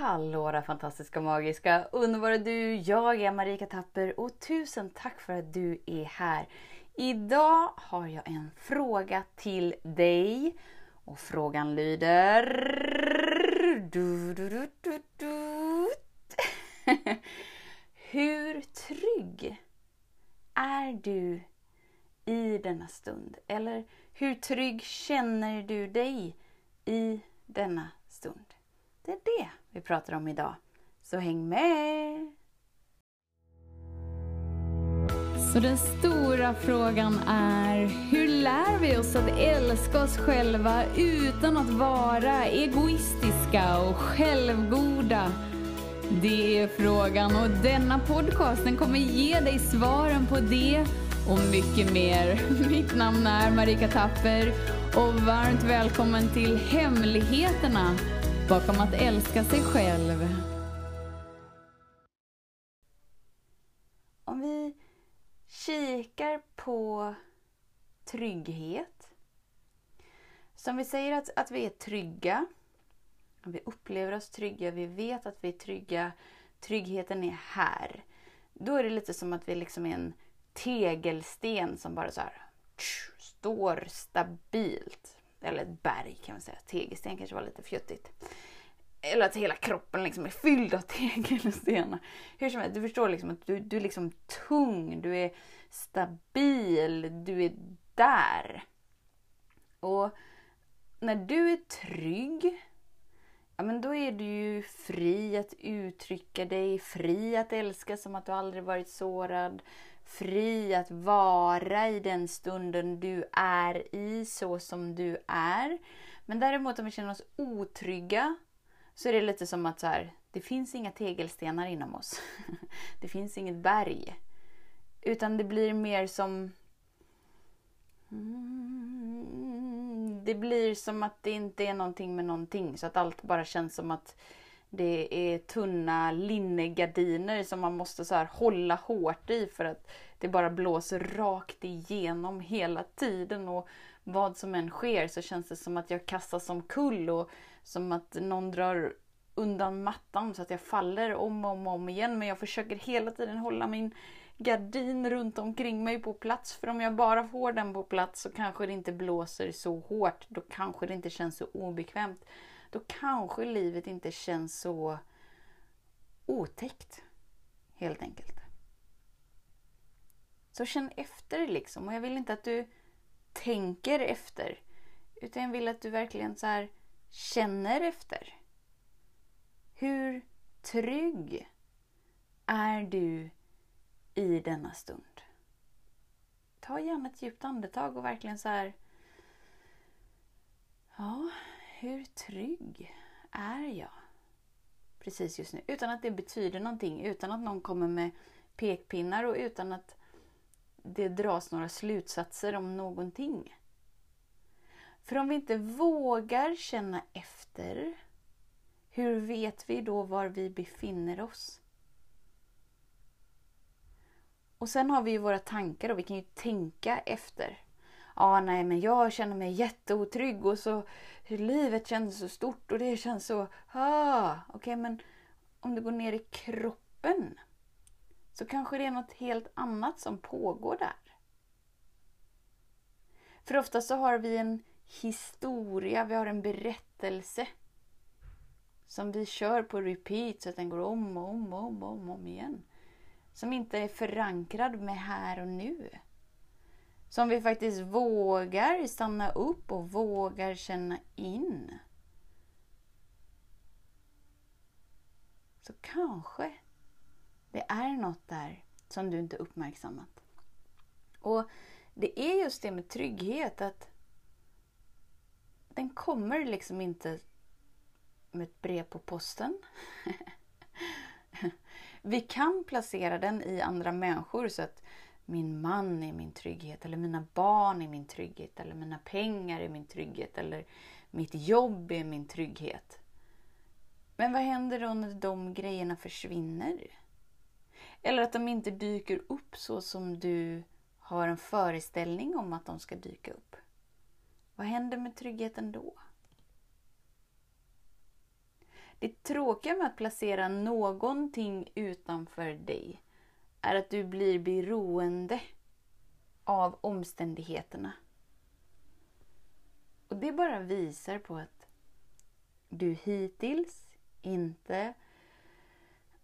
Hallå där fantastiska, magiska, underbara du! Jag är Marika Tapper och tusen tack för att du är här. Idag har jag en fråga till dig och frågan lyder... Du, du, du, du, du. Hur trygg är du i denna stund? Eller hur trygg känner du dig i denna stund? Det är det vi pratar om idag. Så häng med! Så den stora frågan är, hur lär vi oss att älska oss själva utan att vara egoistiska och självgoda? Det är frågan och denna podcast den kommer ge dig svaren på det och mycket mer. Mitt namn är Marika Tapper och varmt välkommen till Hemligheterna bakom att älska sig själv. Om vi kikar på trygghet. Som vi säger att, att vi är trygga. Vi upplever oss trygga, vi vet att vi är trygga. Tryggheten är här. Då är det lite som att vi liksom är en tegelsten som bara så här, tsch, står stabilt. Eller ett berg kan man säga. Tegelsten kanske var lite fjuttigt. Eller att hela kroppen liksom är fylld av tegelstenar. Hur som helst, du förstår liksom att du, du är liksom tung, du är stabil, du är där. Och när du är trygg, ja men då är du ju fri att uttrycka dig, fri att älska som att du aldrig varit sårad, fri att vara i den stunden du är i så som du är. Men däremot om vi känner oss otrygga så är det lite som att så här, det finns inga tegelstenar inom oss. det finns inget berg. Utan det blir mer som... Mm, det blir som att det inte är någonting med någonting. Så att allt bara känns som att det är tunna linnegardiner som man måste så här hålla hårt i för att det bara blåser rakt igenom hela tiden. Och vad som än sker så känns det som att jag kastas omkull och som att någon drar undan mattan så att jag faller om och om, om igen. Men jag försöker hela tiden hålla min gardin runt omkring mig på plats. För om jag bara får den på plats så kanske det inte blåser så hårt. Då kanske det inte känns så obekvämt. Då kanske livet inte känns så otäckt. Helt enkelt. Så känn efter liksom. Och jag vill inte att du tänker efter. Utan jag vill att du verkligen så här känner efter. Hur trygg är du i denna stund? Ta gärna ett djupt andetag och verkligen så här. Ja, hur trygg är jag precis just nu? Utan att det betyder någonting, utan att någon kommer med pekpinnar och utan att det dras några slutsatser om någonting. För om vi inte vågar känna efter, hur vet vi då var vi befinner oss? Och sen har vi ju våra tankar och vi kan ju tänka efter. Ja, ah, nej, men jag känner mig jätteotrygg och så livet känns så stort och det känns så... Ah, Okej, okay, men om du går ner i kroppen så kanske det är något helt annat som pågår där. För ofta så har vi en historia, vi har en berättelse som vi kör på repeat så att den går om och om och om, och om igen. Som inte är förankrad med här och nu. Som vi faktiskt vågar stanna upp och vågar känna in. Så kanske det är något där som du inte uppmärksammat. Och det är just det med trygghet att den kommer liksom inte med ett brev på posten. Vi kan placera den i andra människor så att min man är min trygghet eller mina barn är min trygghet eller mina pengar är min trygghet eller mitt jobb är min trygghet. Men vad händer då när de grejerna försvinner? Eller att de inte dyker upp så som du har en föreställning om att de ska dyka upp. Vad händer med tryggheten då? Det tråkiga med att placera någonting utanför dig är att du blir beroende av omständigheterna. Och det bara visar på att du hittills inte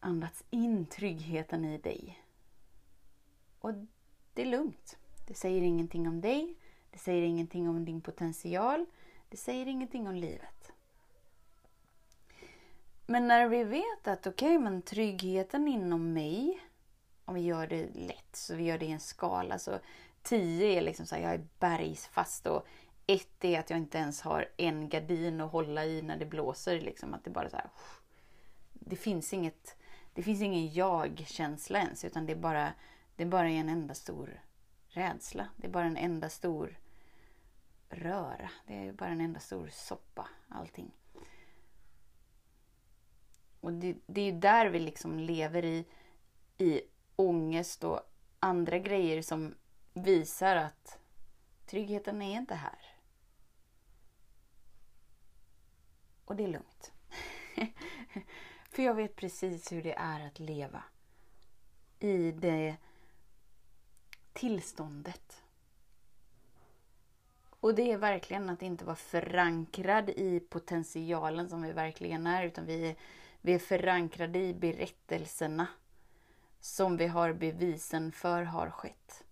andats in tryggheten i dig. Och det är lugnt. Det säger ingenting om dig. Det säger ingenting om din potential. Det säger ingenting om livet. Men när vi vet att okej, okay, men tryggheten inom mig, om vi gör det lätt, så vi gör det i en skala, så 10 är liksom så här, jag är bergsfast och 1 är att jag inte ens har en gardin att hålla i när det blåser. Liksom, att det bara så här, det finns inget, det finns ingen jag-känsla ens, utan det är bara, det är bara en enda stor rädsla. Det är bara en enda stor röra. Det är bara en enda stor soppa, allting. Och det, det är ju där vi liksom lever i, i ångest och andra grejer som visar att tryggheten är inte här. Och det är lugnt. För jag vet precis hur det är att leva i det tillståndet. Och det är verkligen att inte vara förankrad i potentialen som vi verkligen är, utan vi är, vi är förankrade i berättelserna som vi har bevisen för har skett.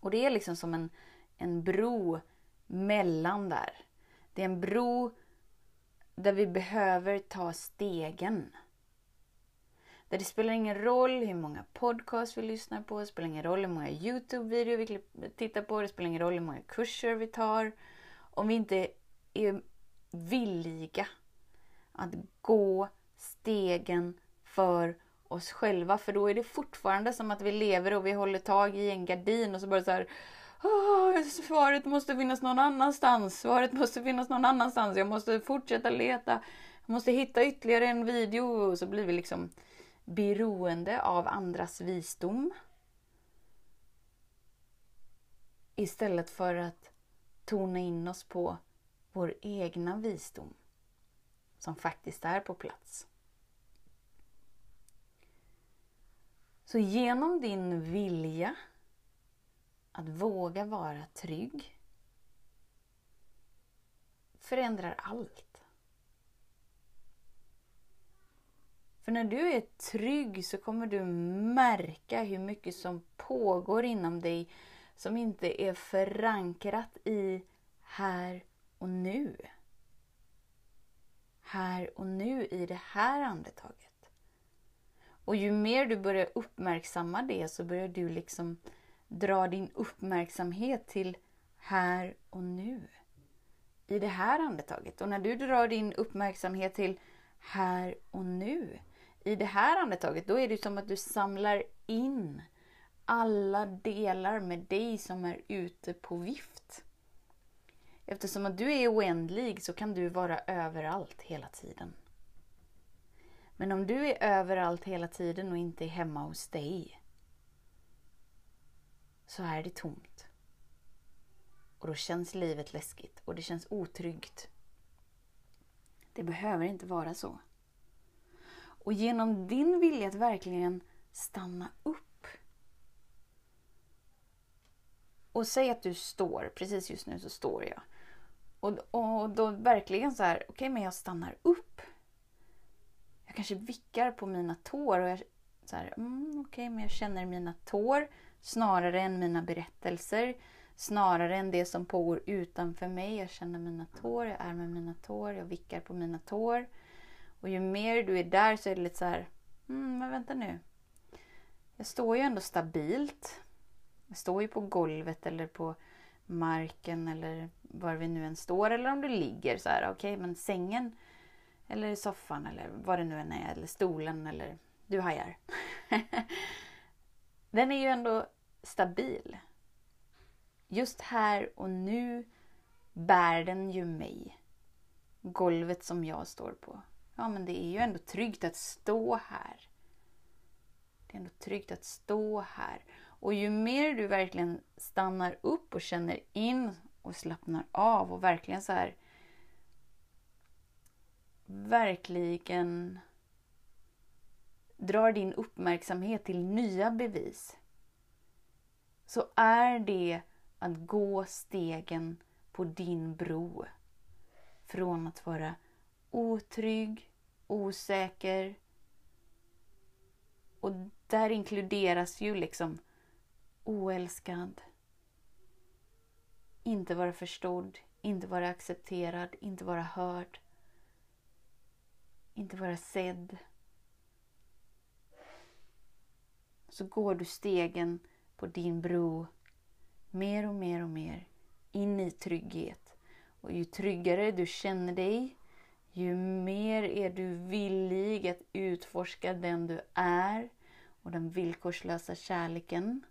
Och det är liksom som en, en bro mellan där. Det är en bro där vi behöver ta stegen. Där det spelar ingen roll hur många podcasts vi lyssnar på, det spelar ingen roll hur många Youtube-videor vi tittar på, det spelar ingen roll hur många kurser vi tar. Om vi inte är villiga att gå stegen för oss själva. För då är det fortfarande som att vi lever och vi håller tag i en gardin och så bara så här Oh, svaret måste finnas någon annanstans. Svaret måste finnas någon annanstans. Jag måste fortsätta leta. Jag måste hitta ytterligare en video. Och så blir vi liksom beroende av andras visdom. Istället för att tona in oss på vår egna visdom. Som faktiskt är på plats. Så genom din vilja att våga vara trygg förändrar allt. För när du är trygg så kommer du märka hur mycket som pågår inom dig som inte är förankrat i här och nu. Här och nu i det här andetaget. Och ju mer du börjar uppmärksamma det så börjar du liksom dra din uppmärksamhet till här och nu. I det här andetaget. Och när du drar din uppmärksamhet till här och nu. I det här andetaget, då är det som att du samlar in alla delar med dig som är ute på vift. Eftersom att du är oändlig så kan du vara överallt hela tiden. Men om du är överallt hela tiden och inte är hemma hos dig så är det tomt. Och då känns livet läskigt och det känns otryggt. Det behöver inte vara så. Och genom din vilja att verkligen stanna upp och säg att du står, precis just nu så står jag. Och, och då verkligen så här, okej okay, men jag stannar upp. Jag kanske vickar på mina tår och jag så här, mm, okej okay, men jag känner mina tår snarare än mina berättelser. Snarare än det som pågår utanför mig. Jag känner mina tår, jag är med mina tår, jag vickar på mina tår. Och ju mer du är där så är det lite så här, mm, men vänta nu. Jag står ju ändå stabilt. Jag står ju på golvet eller på marken eller var vi nu än står. Eller om du ligger så här, okej okay, men sängen eller soffan eller vad det nu än är. Eller stolen eller du hajar. Den är ju ändå stabil. Just här och nu bär den ju mig. Golvet som jag står på. Ja, men det är ju ändå tryggt att stå här. Det är ändå tryggt att stå här. Och ju mer du verkligen stannar upp och känner in och slappnar av och verkligen så här verkligen drar din uppmärksamhet till nya bevis så är det att gå stegen på din bro. Från att vara otrygg, osäker. Och där inkluderas ju liksom oälskad, inte vara förstådd, inte vara accepterad, inte vara hörd, inte vara sedd. Så går du stegen på din bro mer och mer och mer in i trygghet. Och ju tryggare du känner dig, ju mer är du villig att utforska den du är och den villkorslösa kärleken.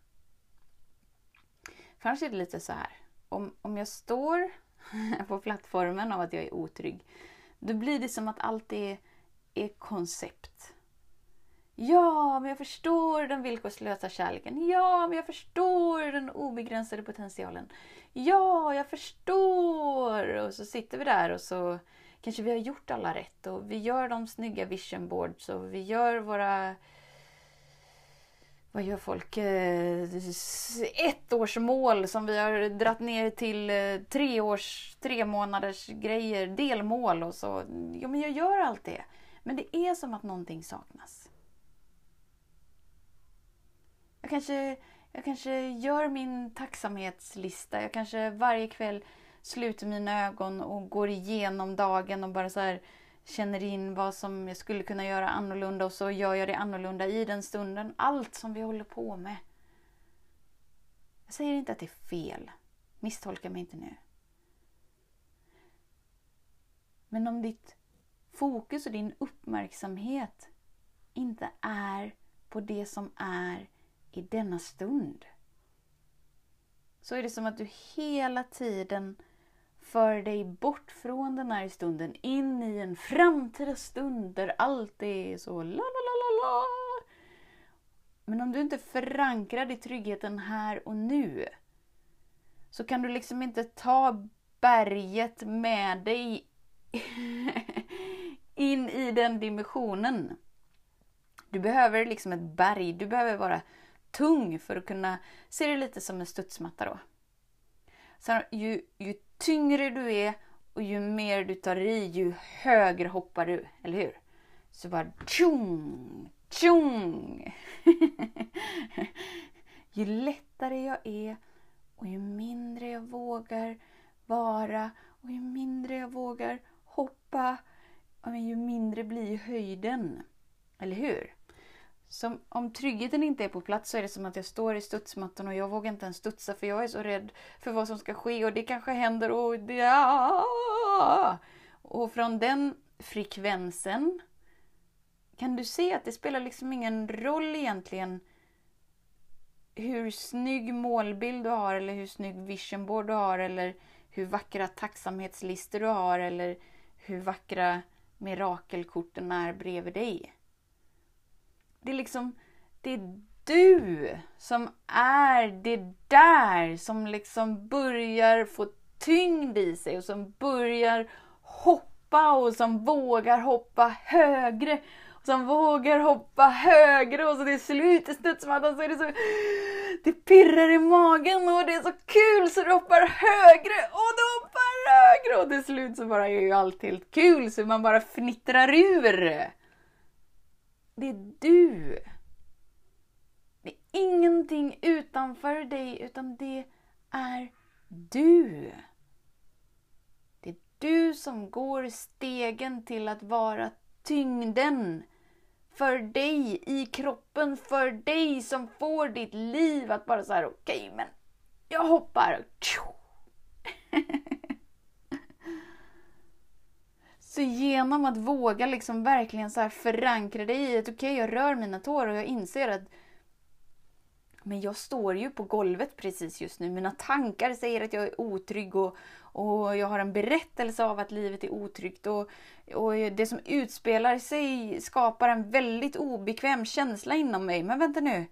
För annars är det lite så här. Om, om jag står på plattformen av att jag är otrygg, då blir det som att allt är, är koncept. Ja, men jag förstår den villkorslösa kärleken. Ja, men jag förstår den obegränsade potentialen. Ja, jag förstår! Och så sitter vi där och så kanske vi har gjort alla rätt och vi gör de snygga vision boards och vi gör våra vad gör folk? Ettårsmål ett års mål som vi har dratt ner till eh, tre års, tre månaders grejer, delmål och så. Ja, men jag gör allt det. Men det är som att någonting saknas. Jag kanske, jag kanske gör min tacksamhetslista. Jag kanske varje kväll sluter mina ögon och går igenom dagen och bara så här känner in vad som jag skulle kunna göra annorlunda och så gör jag det annorlunda i den stunden. Allt som vi håller på med. Jag säger inte att det är fel. Misstolka mig inte nu. Men om ditt fokus och din uppmärksamhet inte är på det som är i denna stund. Så är det som att du hela tiden för dig bort från den här stunden in i en framtida stund där allt är så la la la la la. Men om du inte förankrar i tryggheten här och nu så kan du liksom inte ta berget med dig in i den dimensionen. Du behöver liksom ett berg, du behöver vara tung för att kunna se det lite som en studsmatta då. Så ju, ju tyngre du är och ju mer du tar i, ju högre hoppar du, eller hur? Så bara tjong, tjong! ju lättare jag är och ju mindre jag vågar vara och ju mindre jag vågar hoppa, ju mindre blir höjden. Eller hur? Som, om tryggheten inte är på plats så är det som att jag står i studsmattan och jag vågar inte ens studsa för jag är så rädd för vad som ska ske och det kanske händer och ja. Och från den frekvensen kan du se att det spelar liksom ingen roll egentligen hur snygg målbild du har eller hur snygg visionboard du har eller hur vackra tacksamhetslistor du har eller hur vackra mirakelkorten är bredvid dig. Det är liksom, det är du som är det där som liksom börjar få tyngd i sig och som börjar hoppa och som vågar hoppa högre. Som vågar hoppa högre och så till slut i studsmattan så är det så det pirrar i magen och det är så kul så du hoppar högre och du hoppar högre och till slut så bara är ju allt helt kul så man bara fnittrar ur. Det är du. Det är ingenting utanför dig utan det är du. Det är du som går stegen till att vara tyngden för dig i kroppen, för dig som får ditt liv att bara så här, okej okay, men jag hoppar. Så genom att våga liksom verkligen så förankra dig i att okej, okay, jag rör mina tår och jag inser att men jag står ju på golvet precis just nu. Mina tankar säger att jag är otrygg och, och jag har en berättelse av att livet är otryggt. Och, och det som utspelar sig skapar en väldigt obekväm känsla inom mig. Men vänta nu.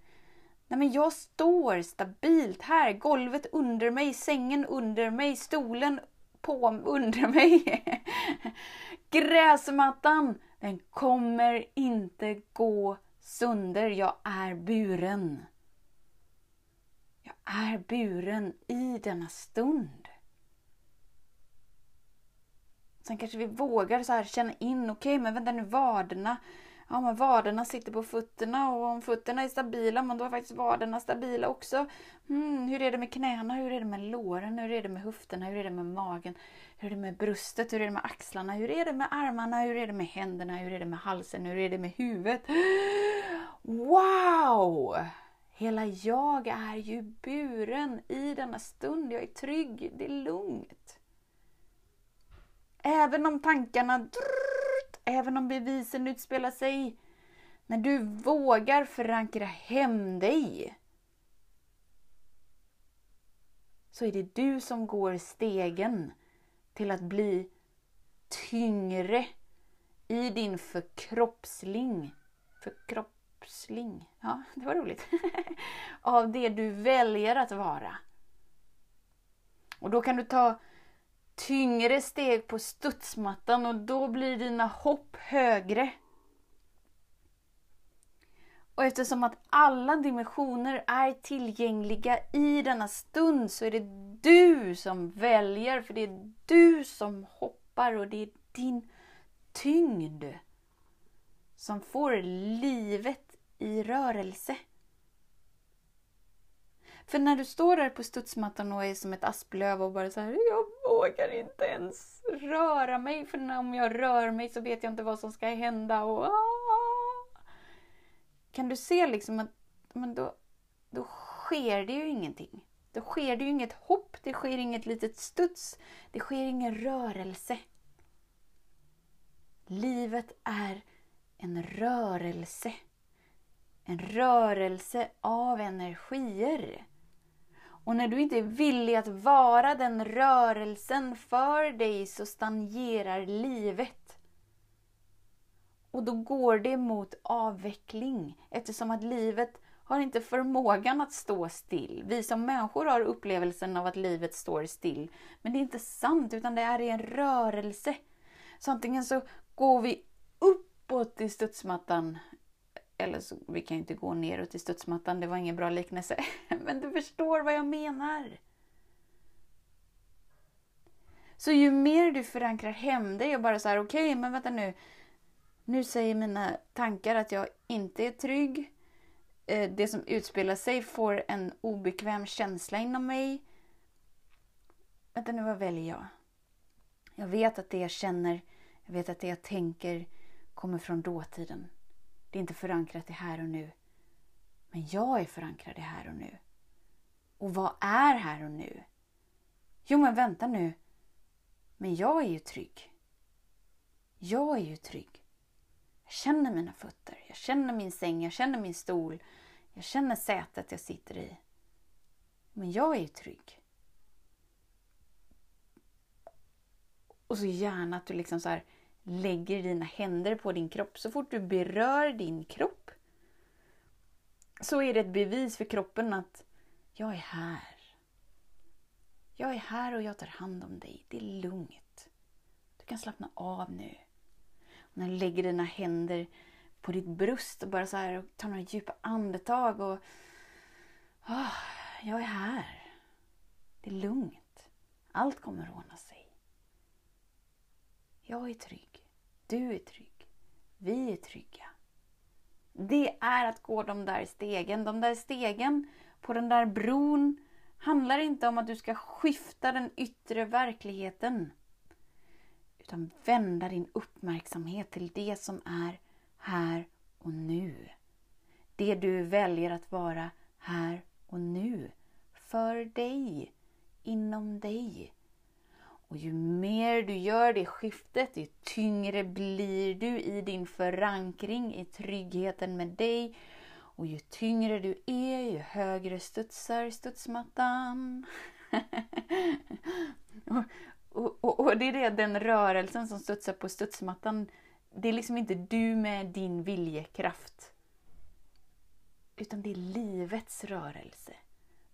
Nej men jag står stabilt här. Golvet under mig, sängen under mig, stolen på under mig. Gräsmattan, den kommer inte gå sönder. Jag är buren. Är buren i denna stund. Sen kanske vi vågar så här känna in, okej okay, men vänta nu vaderna. Ja men vaderna sitter på fötterna och om fötterna är stabila, men då är faktiskt vaderna stabila också. Mm, hur är det med knäna? Hur är det med låren? Hur är det med höfterna? Hur är det med magen? Hur är det med bröstet? Hur är det med axlarna? Hur är det med armarna? Hur är det med händerna? Hur är det med halsen? Hur är det med huvudet? Wow! Hela jag är ju buren i denna stund. Jag är trygg. Det är lugnt. Även om tankarna, även om bevisen utspelar sig, när du vågar förankra hem dig, så är det du som går stegen till att bli tyngre i din förkroppsling. Förkroppsling, ja det var roligt. Av det du väljer att vara. Och då kan du ta tyngre steg på studsmattan och då blir dina hopp högre. Och eftersom att alla dimensioner är tillgängliga i denna stund så är det du som väljer, för det är du som hoppar och det är din tyngd som får livet i rörelse. För när du står där på studsmattan och är som ett asplöv och bara så här, jag vågar inte ens röra mig för om jag rör mig så vet jag inte vad som ska hända och. Ah. Kan du se liksom att men då, då sker det ju ingenting. Då sker det ju inget hopp, det sker inget litet studs, det sker ingen rörelse. Livet är en rörelse. En rörelse av energier. Och när du inte är villig att vara den rörelsen för dig så stagnerar livet. Och då går det mot avveckling eftersom att livet har inte förmågan att stå still. Vi som människor har upplevelsen av att livet står still. Men det är inte sant utan det är i en rörelse. Så antingen så går vi uppåt i studsmattan eller så, vi kan ju inte gå neråt i studsmattan, det var ingen bra liknelse. Men du förstår vad jag menar. Så ju mer du förankrar hem dig och bara så här, okej, okay, men vänta nu. Nu säger mina tankar att jag inte är trygg. Eh, det som utspelar sig får en obekväm känsla inom mig. Vänta nu, vad väljer jag? Jag vet att det jag känner, jag vet att det jag tänker kommer från dåtiden. Det är inte förankrat i här och nu. Men jag är förankrad i här och nu. Och vad är här och nu? Jo, men vänta nu. Men jag är ju trygg. Jag är ju trygg. Jag känner mina fötter, jag känner min säng, jag känner min stol. Jag känner sätet jag sitter i. Men jag är ju trygg. Och så gärna att du liksom så här lägger dina händer på din kropp. Så fort du berör din kropp så är det ett bevis för kroppen att jag är här. Jag är här och jag tar hand om dig. Det är lugnt. Du kan slappna av nu. Och när du lägger dina händer på ditt bröst och bara så här och tar några djupa andetag och oh, jag är här. Det är lugnt. Allt kommer att ordna sig. Jag är trygg. Du är trygg. Vi är trygga. Det är att gå de där stegen. De där stegen på den där bron handlar inte om att du ska skifta den yttre verkligheten. Utan vända din uppmärksamhet till det som är här och nu. Det du väljer att vara här och nu. För dig. Inom dig. Och ju mer du gör det skiftet, ju tyngre blir du i din förankring, i tryggheten med dig. Och ju tyngre du är, ju högre studsar studsmattan. och, och, och, det är det, den rörelsen som studsar på studsmattan. Det är liksom inte du med din viljekraft. Utan det är livets rörelse.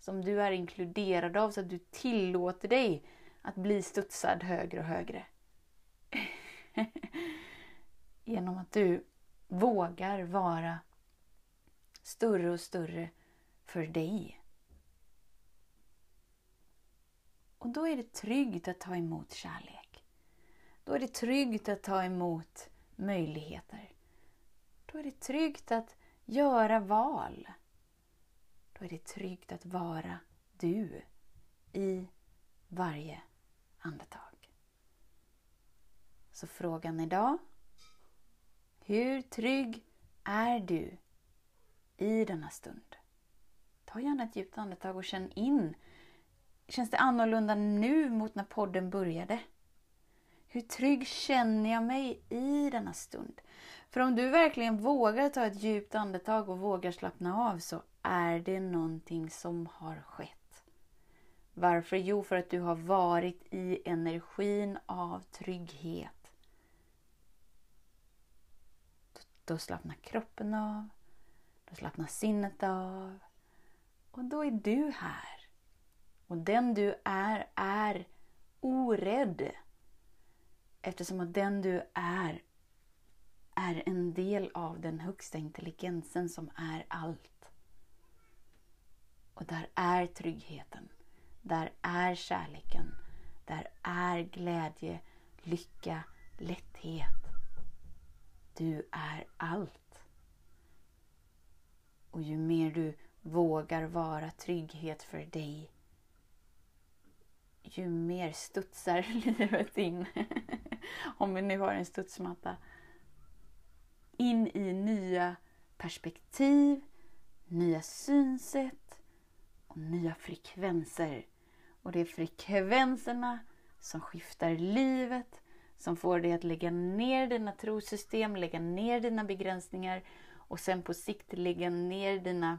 Som du är inkluderad av så att du tillåter dig att bli studsad högre och högre. Genom att du vågar vara större och större för dig. Och då är det tryggt att ta emot kärlek. Då är det tryggt att ta emot möjligheter. Då är det tryggt att göra val. Då är det tryggt att vara du i varje andetag. Så frågan idag. Hur trygg är du i denna stund? Ta gärna ett djupt andetag och känn in. Känns det annorlunda nu mot när podden började? Hur trygg känner jag mig i denna stund? För om du verkligen vågar ta ett djupt andetag och vågar slappna av så är det någonting som har skett. Varför? Jo, för att du har varit i energin av trygghet. Då slappnar kroppen av, då slappnar sinnet av och då är du här. Och den du är, är orädd. Eftersom att den du är är en del av den högsta intelligensen som är allt. Och där är tryggheten. Där är kärleken. Där är glädje, lycka, lätthet. Du är allt. Och ju mer du vågar vara trygghet för dig, ju mer studsar livet in. Om vi nu har en studsmatta. In i nya perspektiv, nya synsätt och nya frekvenser. Och det är frekvenserna som skiftar livet, som får dig att lägga ner dina trosystem, lägga ner dina begränsningar och sen på sikt lägga ner dina,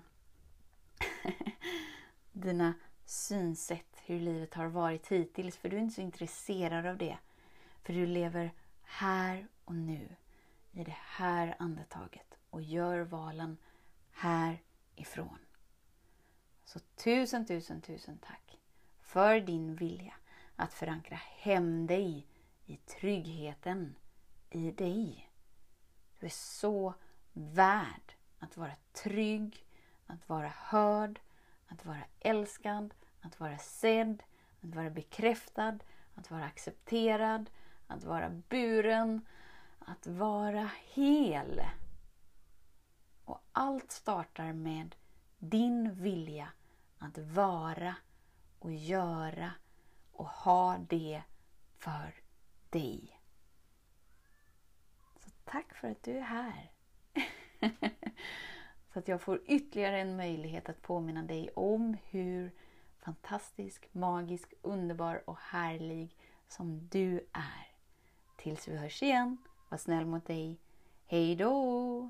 dina synsätt, hur livet har varit hittills. För du är inte så intresserad av det. För du lever här och nu, i det här andetaget och gör valen härifrån. Så tusen, tusen, tusen tack för din vilja att förankra hem dig i tryggheten i dig. Du är så värd att vara trygg, att vara hörd, att vara älskad, att vara sedd, att vara bekräftad, att vara accepterad, att vara buren, att vara hel. Och allt startar med din vilja att vara och göra och ha det för dig. Så tack för att du är här. Så att jag får ytterligare en möjlighet att påminna dig om hur fantastisk, magisk, underbar och härlig som du är. Tills vi hörs igen, var snäll mot dig. Hej då!